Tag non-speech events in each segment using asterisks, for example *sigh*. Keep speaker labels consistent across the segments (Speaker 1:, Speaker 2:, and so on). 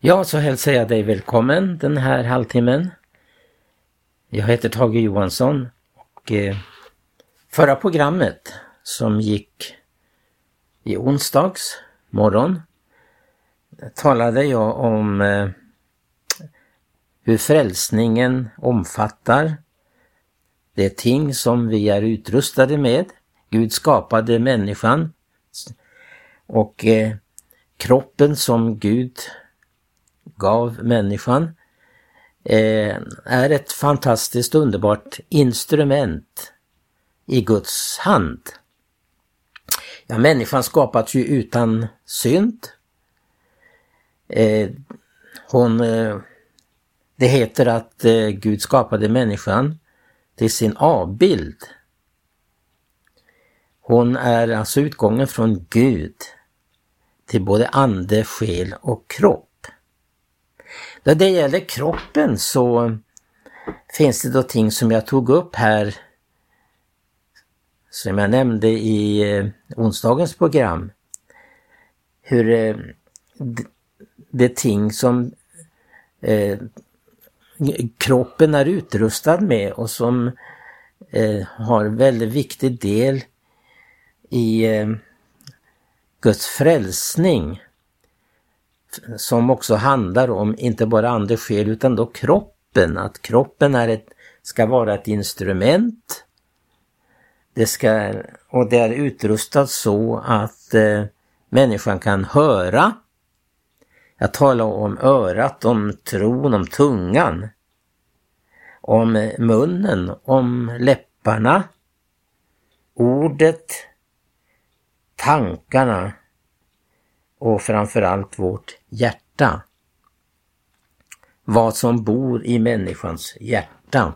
Speaker 1: Ja, så hälsar jag dig välkommen den här halvtimmen. Jag heter Tage Johansson och eh, förra programmet som gick i onsdags morgon talade jag om eh, hur frälsningen omfattar det ting som vi är utrustade med. Gud skapade människan och eh, kroppen som Gud gav människan eh, är ett fantastiskt underbart instrument i Guds hand. Ja, människan skapats ju utan synd. Eh, hon, eh, det heter att Gud skapade människan till sin avbild. Hon är alltså utgången från Gud till både ande, själ och kropp. När det gäller kroppen så finns det då ting som jag tog upp här som jag nämnde i eh, onsdagens program. Hur eh, det ting som eh, kroppen är utrustad med och som eh, har väldigt viktig del i eh, Guds frälsning som också handlar om inte bara ande själ utan då kroppen, att kroppen är ett, ska vara ett instrument. Det ska, och det är utrustat så att eh, människan kan höra. Jag talar om örat, om tron, om tungan, om munnen, om läpparna, ordet, tankarna, och framförallt vårt hjärta. Vad som bor i människans hjärta.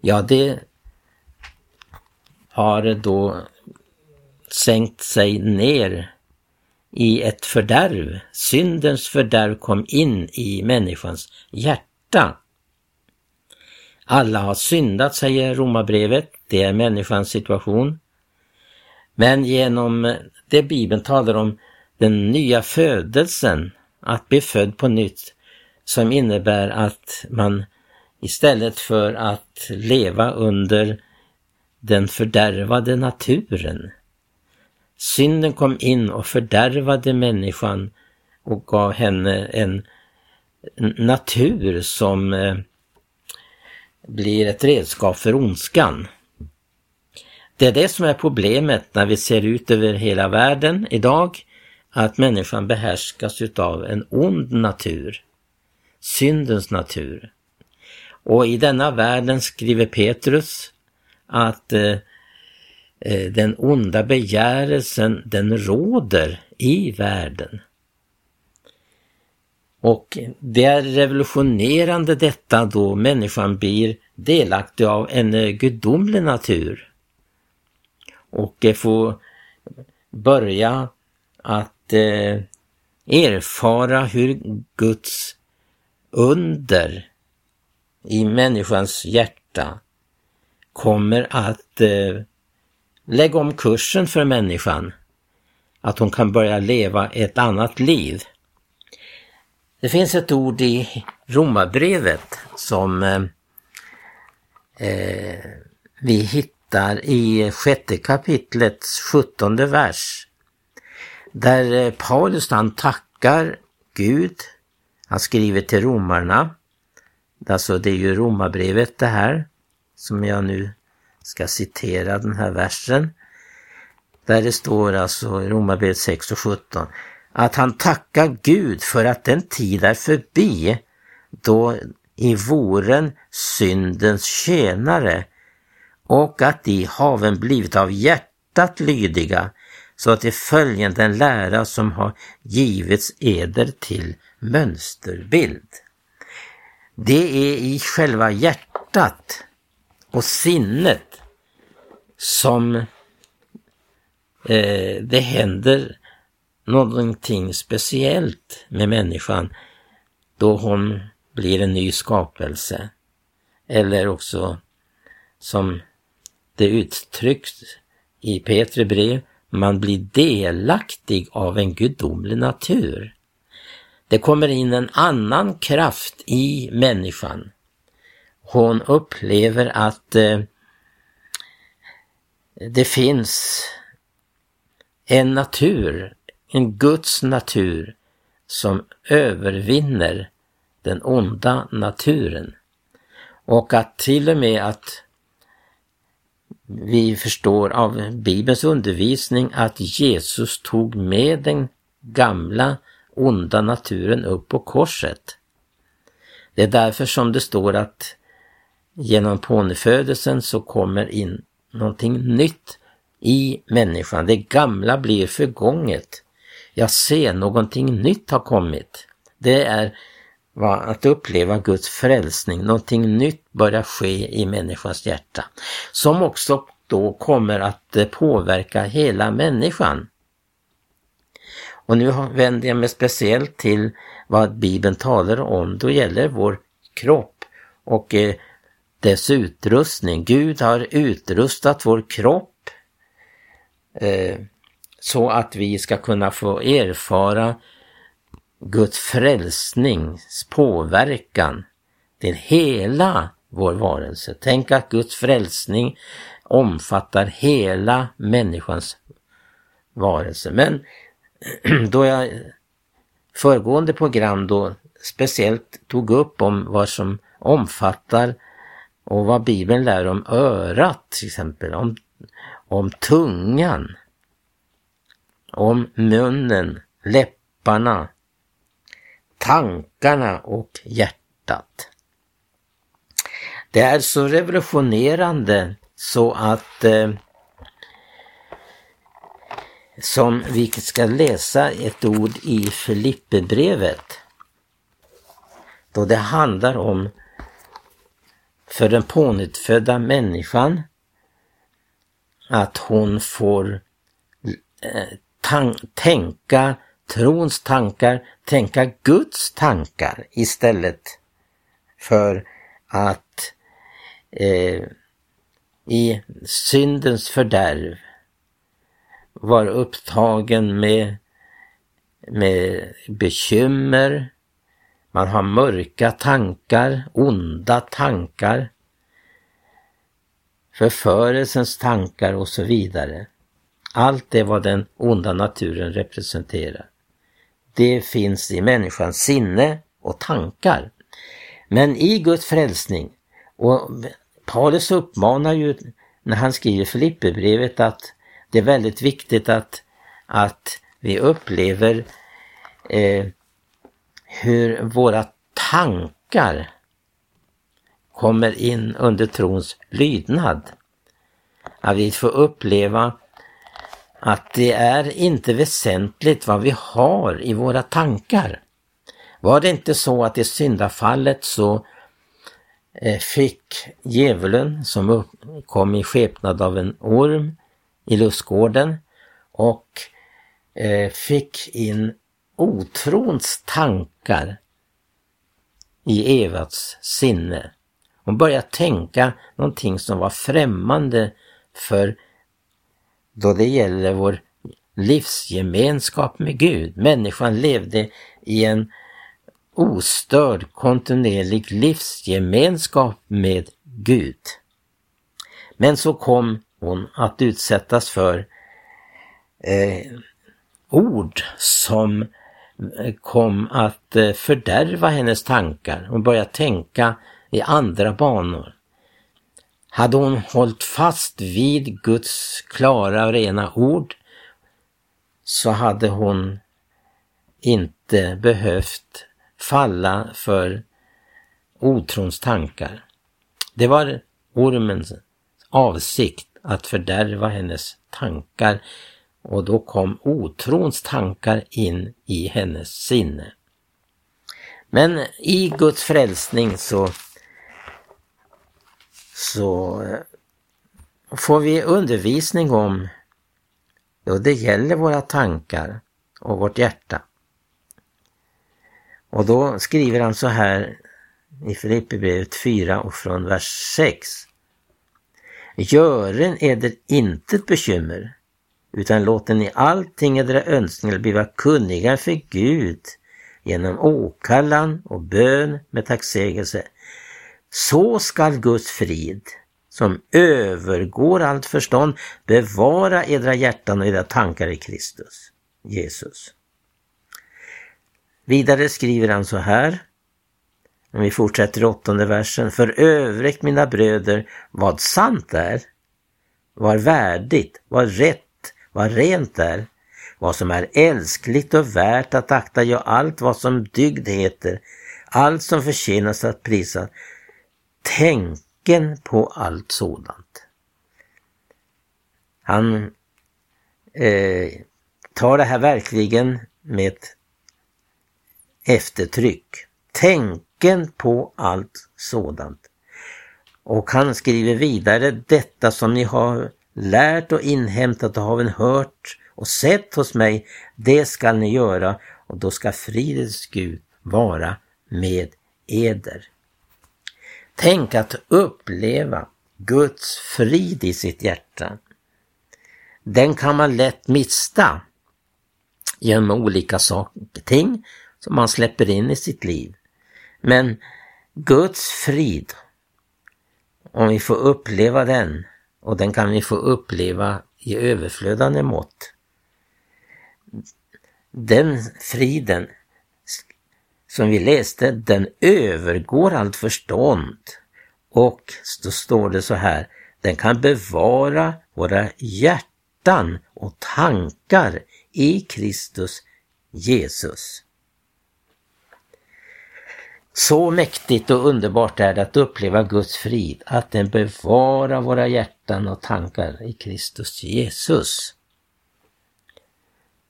Speaker 1: Ja, det har då sänkt sig ner i ett fördärv. Syndens fördärv kom in i människans hjärta. Alla har syndat, säger romabrevet. Det är människans situation. Men genom det Bibeln talar om den nya födelsen, att bli född på nytt, som innebär att man istället för att leva under den fördärvade naturen. Synden kom in och fördärvade människan och gav henne en natur som eh, blir ett redskap för ondskan. Det är det som är problemet när vi ser ut över hela världen idag att människan behärskas utav en ond natur, syndens natur. Och i denna världen skriver Petrus att eh, eh, den onda begärelsen den råder i världen. Och det är revolutionerande detta då människan blir delaktig av en eh, gudomlig natur. Och får börja att eh, erfara hur Guds under i människans hjärta kommer att eh, lägga om kursen för människan. Att hon kan börja leva ett annat liv. Det finns ett ord i Romarbrevet som eh, eh vi hittar i sjätte kapitlets sjuttonde vers. Där eh, Paulus han tackar Gud. Han skriver till romarna. Alltså det är ju romarbrevet det här som jag nu ska citera den här versen. Där det står alltså i Romarbrevet 6 och 17 att han tackar Gud för att den tid är förbi då i våren syndens tjänare och att de haven blivit av hjärtat lydiga så att det följer den lära som har givits eder till mönsterbild. Det är i själva hjärtat och sinnet som eh, det händer någonting speciellt med människan då hon blir en ny skapelse. Eller också som det uttrycks i Petri brev man blir delaktig av en gudomlig natur. Det kommer in en annan kraft i människan. Hon upplever att eh, det finns en natur, en Guds natur som övervinner den onda naturen. Och att till och med att vi förstår av Bibelns undervisning att Jesus tog med den gamla onda naturen upp på korset. Det är därför som det står att genom pånyfödelsen så kommer in någonting nytt i människan. Det gamla blir förgånget. Jag ser någonting nytt har kommit. Det är att uppleva Guds frälsning, någonting nytt börjar ske i människans hjärta. Som också då kommer att påverka hela människan. Och nu vänder jag mig speciellt till vad Bibeln talar om då gäller vår kropp och eh, dess utrustning. Gud har utrustat vår kropp eh, så att vi ska kunna få erfara Guds frälsnings påverkan till hela vår varelse. Tänk att Guds frälsning omfattar hela människans varelse. Men *clears throat* då jag föregående program då speciellt tog upp om vad som omfattar och vad Bibeln lär om örat till exempel, om, om tungan, om munnen, läpparna, tankarna och hjärtat. Det är så revolutionerande så att eh, som vi ska läsa ett ord i Filipperbrevet. Då det handlar om för den pånyttfödda människan att hon får eh, tänka trons tankar, tänka Guds tankar istället för att eh, i syndens fördärv vara upptagen med, med bekymmer, man har mörka tankar, onda tankar, förförelsens tankar och så vidare. Allt det vad den onda naturen representerar. Det finns i människans sinne och tankar. Men i Guds frälsning, och Paulus uppmanar ju när han skriver Filipperbrevet att det är väldigt viktigt att, att vi upplever eh, hur våra tankar kommer in under trons lydnad. Att vi får uppleva att det är inte väsentligt vad vi har i våra tankar. Var det inte så att i syndafallet så eh, fick djävulen, som kom i skepnad av en orm i lustgården och eh, fick in otrons tankar i Evas sinne. Hon började tänka någonting som var främmande för då det gäller vår livsgemenskap med Gud. Människan levde i en ostörd kontinuerlig livsgemenskap med Gud. Men så kom hon att utsättas för eh, ord som eh, kom att eh, fördärva hennes tankar. Hon började tänka i andra banor. Hade hon hållit fast vid Guds klara och rena ord så hade hon inte behövt falla för otrons tankar. Det var ormens avsikt att fördärva hennes tankar och då kom otrons tankar in i hennes sinne. Men i Guds frälsning så, så eh, får vi undervisning om då det gäller våra tankar och vårt hjärta. Och då skriver han så här i Filipperbrevet 4 och från vers 6. Gören eder intet inte ett bekymmer, utan låten i allting edra önskningar bliva kunniga för Gud genom åkallan och bön med tacksägelse. Så skall Guds frid, som övergår allt förstånd, bevara edra hjärtan och edra tankar i Kristus, Jesus. Vidare skriver han så här, om vi fortsätter i åttonde versen. För övrigt mina bröder, vad sant är, vad värdigt, vad rätt, vad rent är, vad som är älskligt och värt att akta, ja allt vad som dygd heter, allt som förtjänas att prisa. Tänken på allt sådant. Han eh, tar det här verkligen med ett eftertryck. Tänken på allt sådant. Och han skriver vidare, detta som ni har lärt och inhämtat och har hört och sett hos mig, det skall ni göra och då ska fridens Gud vara med eder. Tänk att uppleva Guds frid i sitt hjärta. Den kan man lätt mista genom olika saker, ting som man släpper in i sitt liv. Men Guds frid, om vi får uppleva den, och den kan vi få uppleva i överflödande mått. Den friden som vi läste, den övergår allt förstånd. Och då står det så här, den kan bevara våra hjärtan och tankar i Kristus Jesus. Så mäktigt och underbart är det att uppleva Guds frid, att den bevarar våra hjärtan och tankar i Kristus Jesus.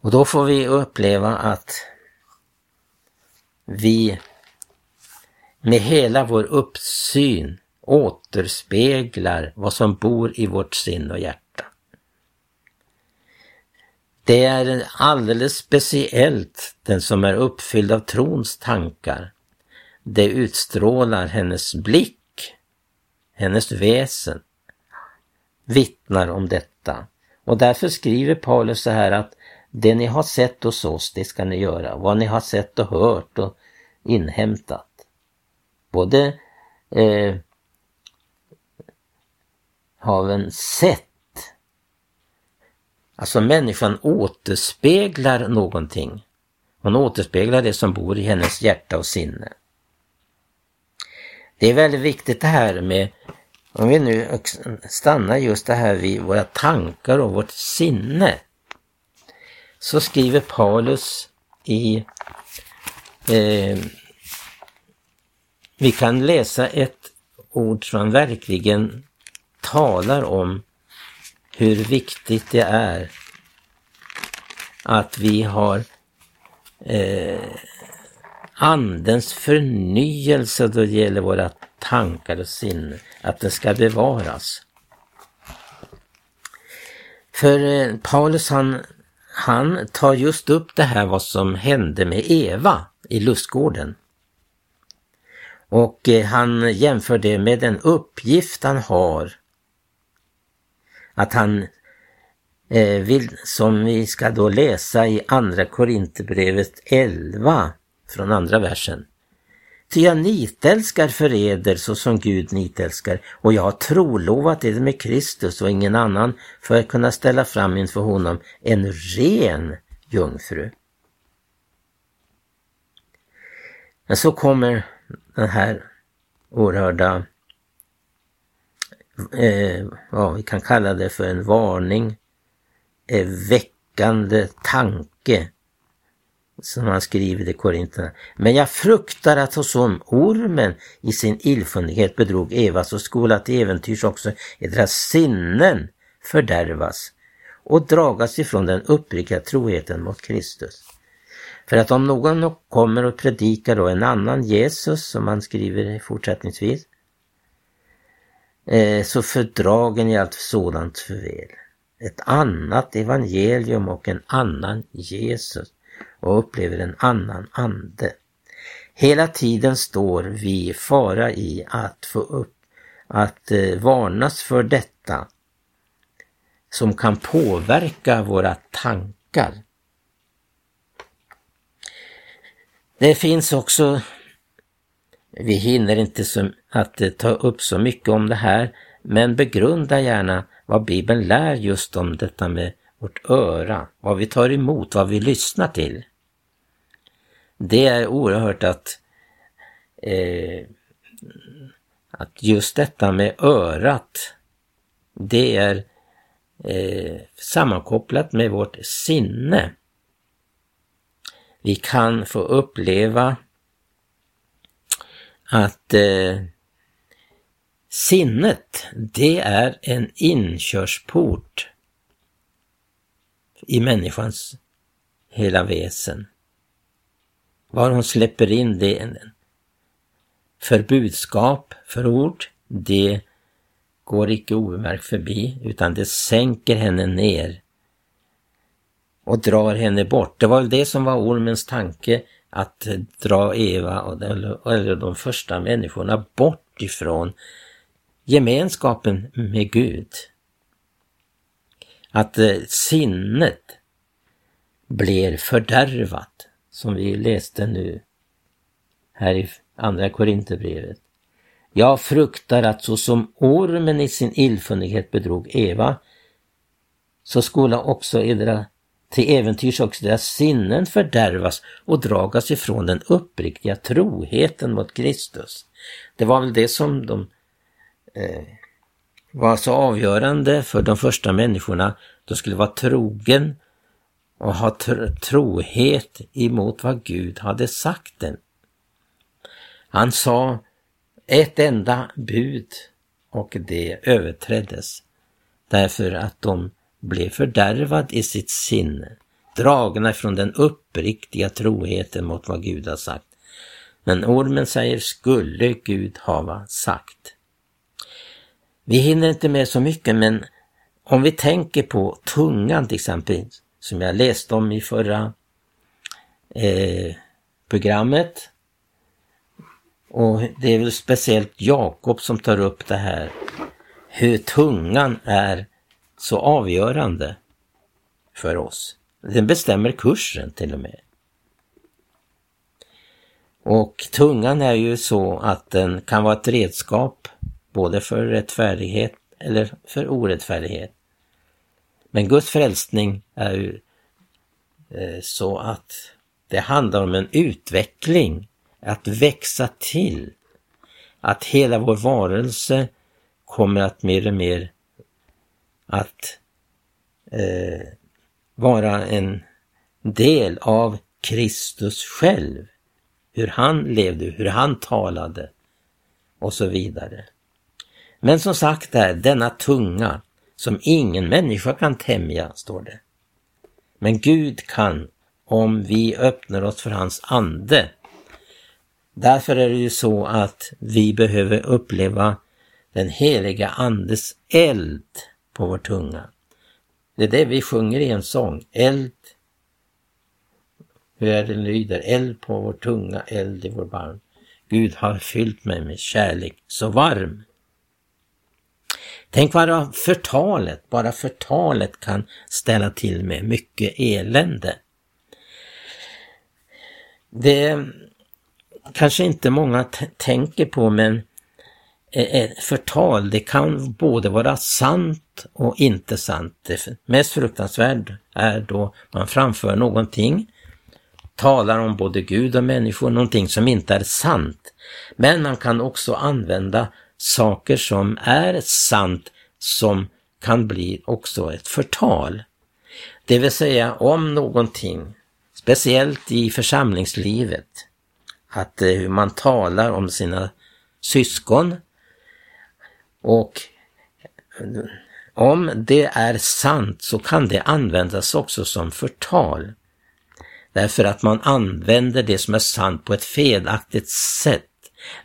Speaker 1: Och då får vi uppleva att vi med hela vår uppsyn återspeglar vad som bor i vårt sinn och hjärta. Det är alldeles speciellt den som är uppfylld av trons tankar det utstrålar hennes blick, hennes väsen, vittnar om detta. Och därför skriver Paulus så här att det ni har sett hos oss, det ska ni göra. Vad ni har sett och hört och inhämtat. Både eh, haven sett, alltså människan återspeglar någonting. Hon återspeglar det som bor i hennes hjärta och sinne. Det är väldigt viktigt det här med, om vi nu stannar just det här vid våra tankar och vårt sinne. Så skriver Paulus i, eh, vi kan läsa ett ord som verkligen talar om hur viktigt det är att vi har eh, Andens förnyelse då det gäller våra tankar och sinne, att det ska bevaras. För eh, Paulus han, han tar just upp det här vad som hände med Eva i lustgården. Och eh, han jämför det med den uppgift han har. Att han eh, vill, som vi ska då läsa i Andra Korinthierbrevet 11, från andra versen. Ty jag nitälskar för eder så som Gud nitälskar och jag har trolovat er med Kristus och ingen annan för att kunna ställa fram inför honom en ren jungfru. Men så kommer den här oerhörda, eh, vad vi kan kalla det för en varning, eh, väckande tanke som han skriver i Korinterna. Men jag fruktar att såsom ormen i sin illfundighet bedrog Eva så skola till äventyrs också deras sinnen fördärvas och dragas ifrån den uppriktiga troheten mot Kristus. För att om någon kommer och predikar då en annan Jesus, som han skriver fortsättningsvis, eh, så fördragen i allt sådant förväl. Ett annat evangelium och en annan Jesus och upplever en annan ande. Hela tiden står vi i fara i att få upp, att eh, varnas för detta som kan påverka våra tankar. Det finns också, vi hinner inte så, att eh, ta upp så mycket om det här, men begrunda gärna vad Bibeln lär just om detta med vårt öra, vad vi tar emot, vad vi lyssnar till. Det är oerhört att, eh, att just detta med örat, det är eh, sammankopplat med vårt sinne. Vi kan få uppleva att eh, sinnet, det är en inkörsport i människans hela väsen. Var hon släpper in det för budskap, för ord, det går icke obemärkt förbi utan det sänker henne ner och drar henne bort. Det var väl det som var ormens tanke, att dra Eva och eller de första människorna bort ifrån gemenskapen med Gud. Att eh, sinnet blir fördärvat, som vi läste nu här i Andra Korinthierbrevet. Jag fruktar att så som ormen i sin illfunnighet bedrog Eva, så skulle också edra till äventyrs också deras sinnen fördärvas och dragas ifrån den uppriktiga troheten mot Kristus. Det var väl det som de eh, var så avgörande för de första människorna. De skulle vara trogen och ha tr trohet emot vad Gud hade sagt dem. Han sa ett enda bud och det överträddes därför att de blev fördärvad i sitt sinne, dragna från den uppriktiga troheten mot vad Gud har sagt. Men ormen säger, skulle Gud hava sagt. Vi hinner inte med så mycket, men om vi tänker på tungan till exempel, som jag läste om i förra eh, programmet. Och det är väl speciellt Jakob som tar upp det här, hur tungan är så avgörande för oss. Den bestämmer kursen till och med. Och tungan är ju så att den kan vara ett redskap både för rättfärdighet eller för orättfärdighet. Men Guds frälsning är ju eh, så att det handlar om en utveckling, att växa till. Att hela vår varelse kommer att mer och mer att eh, vara en del av Kristus själv. Hur han levde, hur han talade och så vidare. Men som sagt är denna tunga som ingen människa kan tämja, står det. Men Gud kan om vi öppnar oss för hans ande. Därför är det ju så att vi behöver uppleva den heliga andes eld på vår tunga. Det är det vi sjunger i en sång. Eld, hur är det lyder? Eld på vår tunga, eld i vår barm. Gud har fyllt mig med kärlek så varm. Tänk vad förtalet, bara förtalet kan ställa till med mycket elände. Det kanske inte många tänker på men förtal, det kan både vara sant och inte sant. Det mest fruktansvärt är då man framför någonting, talar om både Gud och människor, någonting som inte är sant. Men man kan också använda saker som är sant som kan bli också ett förtal. Det vill säga om någonting, speciellt i församlingslivet, att eh, hur man talar om sina syskon, och om det är sant så kan det användas också som förtal. Därför att man använder det som är sant på ett felaktigt sätt.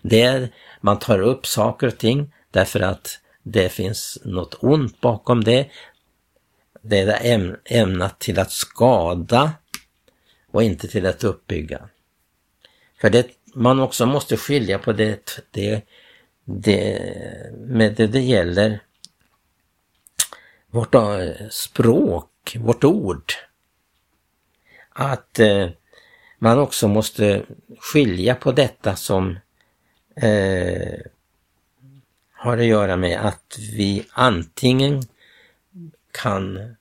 Speaker 1: Det är, man tar upp saker och ting därför att det finns något ont bakom det. Det är ämnat till att skada och inte till att uppbygga. För det man också måste skilja på det, det det, med det det gäller vårt eh, språk, vårt ord. Att eh, man också måste skilja på detta som eh, har att göra med att vi antingen kan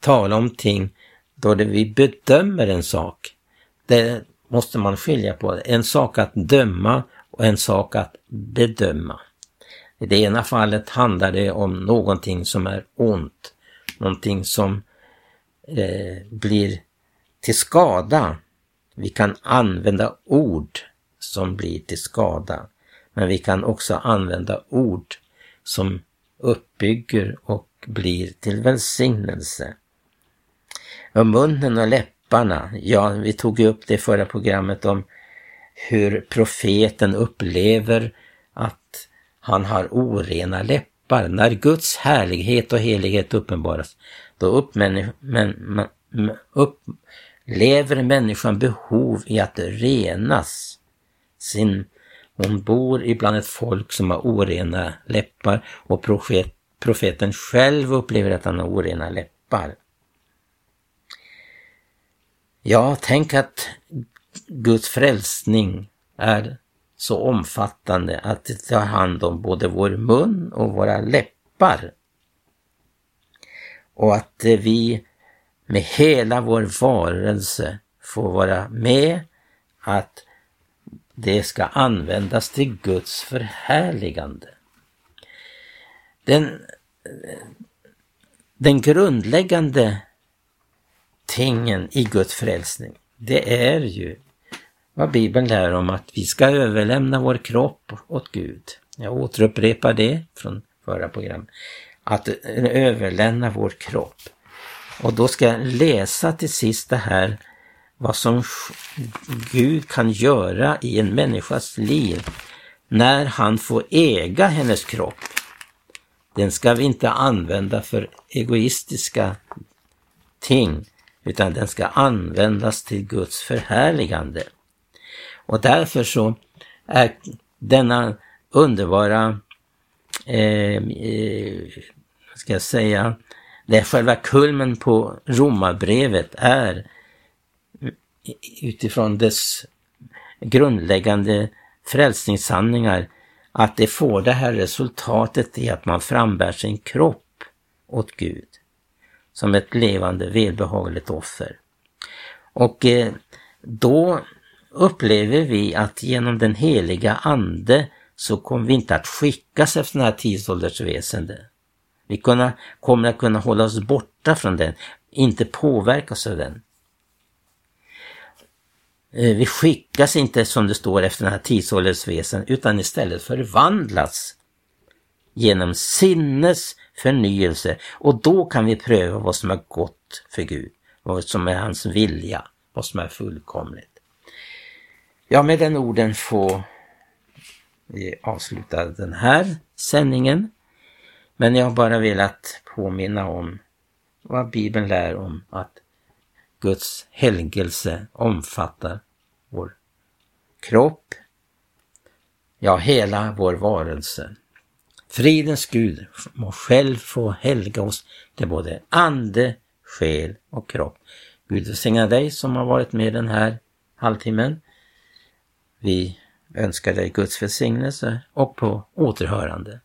Speaker 1: tala om ting då det vi bedömer en sak. Det måste man skilja på. En sak att döma och en sak att bedöma. I det ena fallet handlar det om någonting som är ont, någonting som eh, blir till skada. Vi kan använda ord som blir till skada, men vi kan också använda ord som uppbygger och blir till välsignelse. Och munnen och läpparna, ja, vi tog ju upp det i förra programmet om hur profeten upplever att han har orena läppar. När Guds härlighet och helighet uppenbaras, då upplever människan behov i att renas. Sin, hon bor ibland ett folk som har orena läppar och profet, profeten själv upplever att han har orena läppar. Ja, tänk att Guds frälsning är så omfattande att det tar hand om både vår mun och våra läppar. Och att eh, vi med hela vår varelse får vara med att det ska användas till Guds förhärligande. Den, den grundläggande tingen i Guds frälsning, det är ju vad Bibeln lär om att vi ska överlämna vår kropp åt Gud. Jag återupprepar det från förra programmet. Att överlämna vår kropp. Och då ska jag läsa till sist det här vad som Gud kan göra i en människas liv när han får äga hennes kropp. Den ska vi inte använda för egoistiska ting, utan den ska användas till Guds förhärligande. Och därför så är denna underbara, eh, eh, ska jag säga, det är själva kulmen på romabrevet är utifrån dess grundläggande frälsningssanningar att det får det här resultatet i att man frambär sin kropp åt Gud som ett levande välbehagligt offer. Och eh, då upplever vi att genom den heliga Ande så kommer vi inte att skickas efter den här tidsåldersväsende. Vi kunna, kommer att kunna hålla oss borta från den, inte påverkas av den. Eh, vi skickas inte som det står efter den här tidsåldersväsen utan istället förvandlas genom sinnes förnyelse och då kan vi pröva vad som är gott för Gud, vad som är hans vilja, vad som är fullkomligt. Ja, med den orden får vi avsluta den här sändningen. Men jag har bara velat påminna om vad Bibeln lär om att Guds helgelse omfattar vår kropp, ja hela vår varelse. Fridens Gud må själv få helga oss till både ande, själ och kropp. Gud välsigna dig som har varit med den här halvtimmen. Vi önskar dig Guds välsignelse och på återhörande.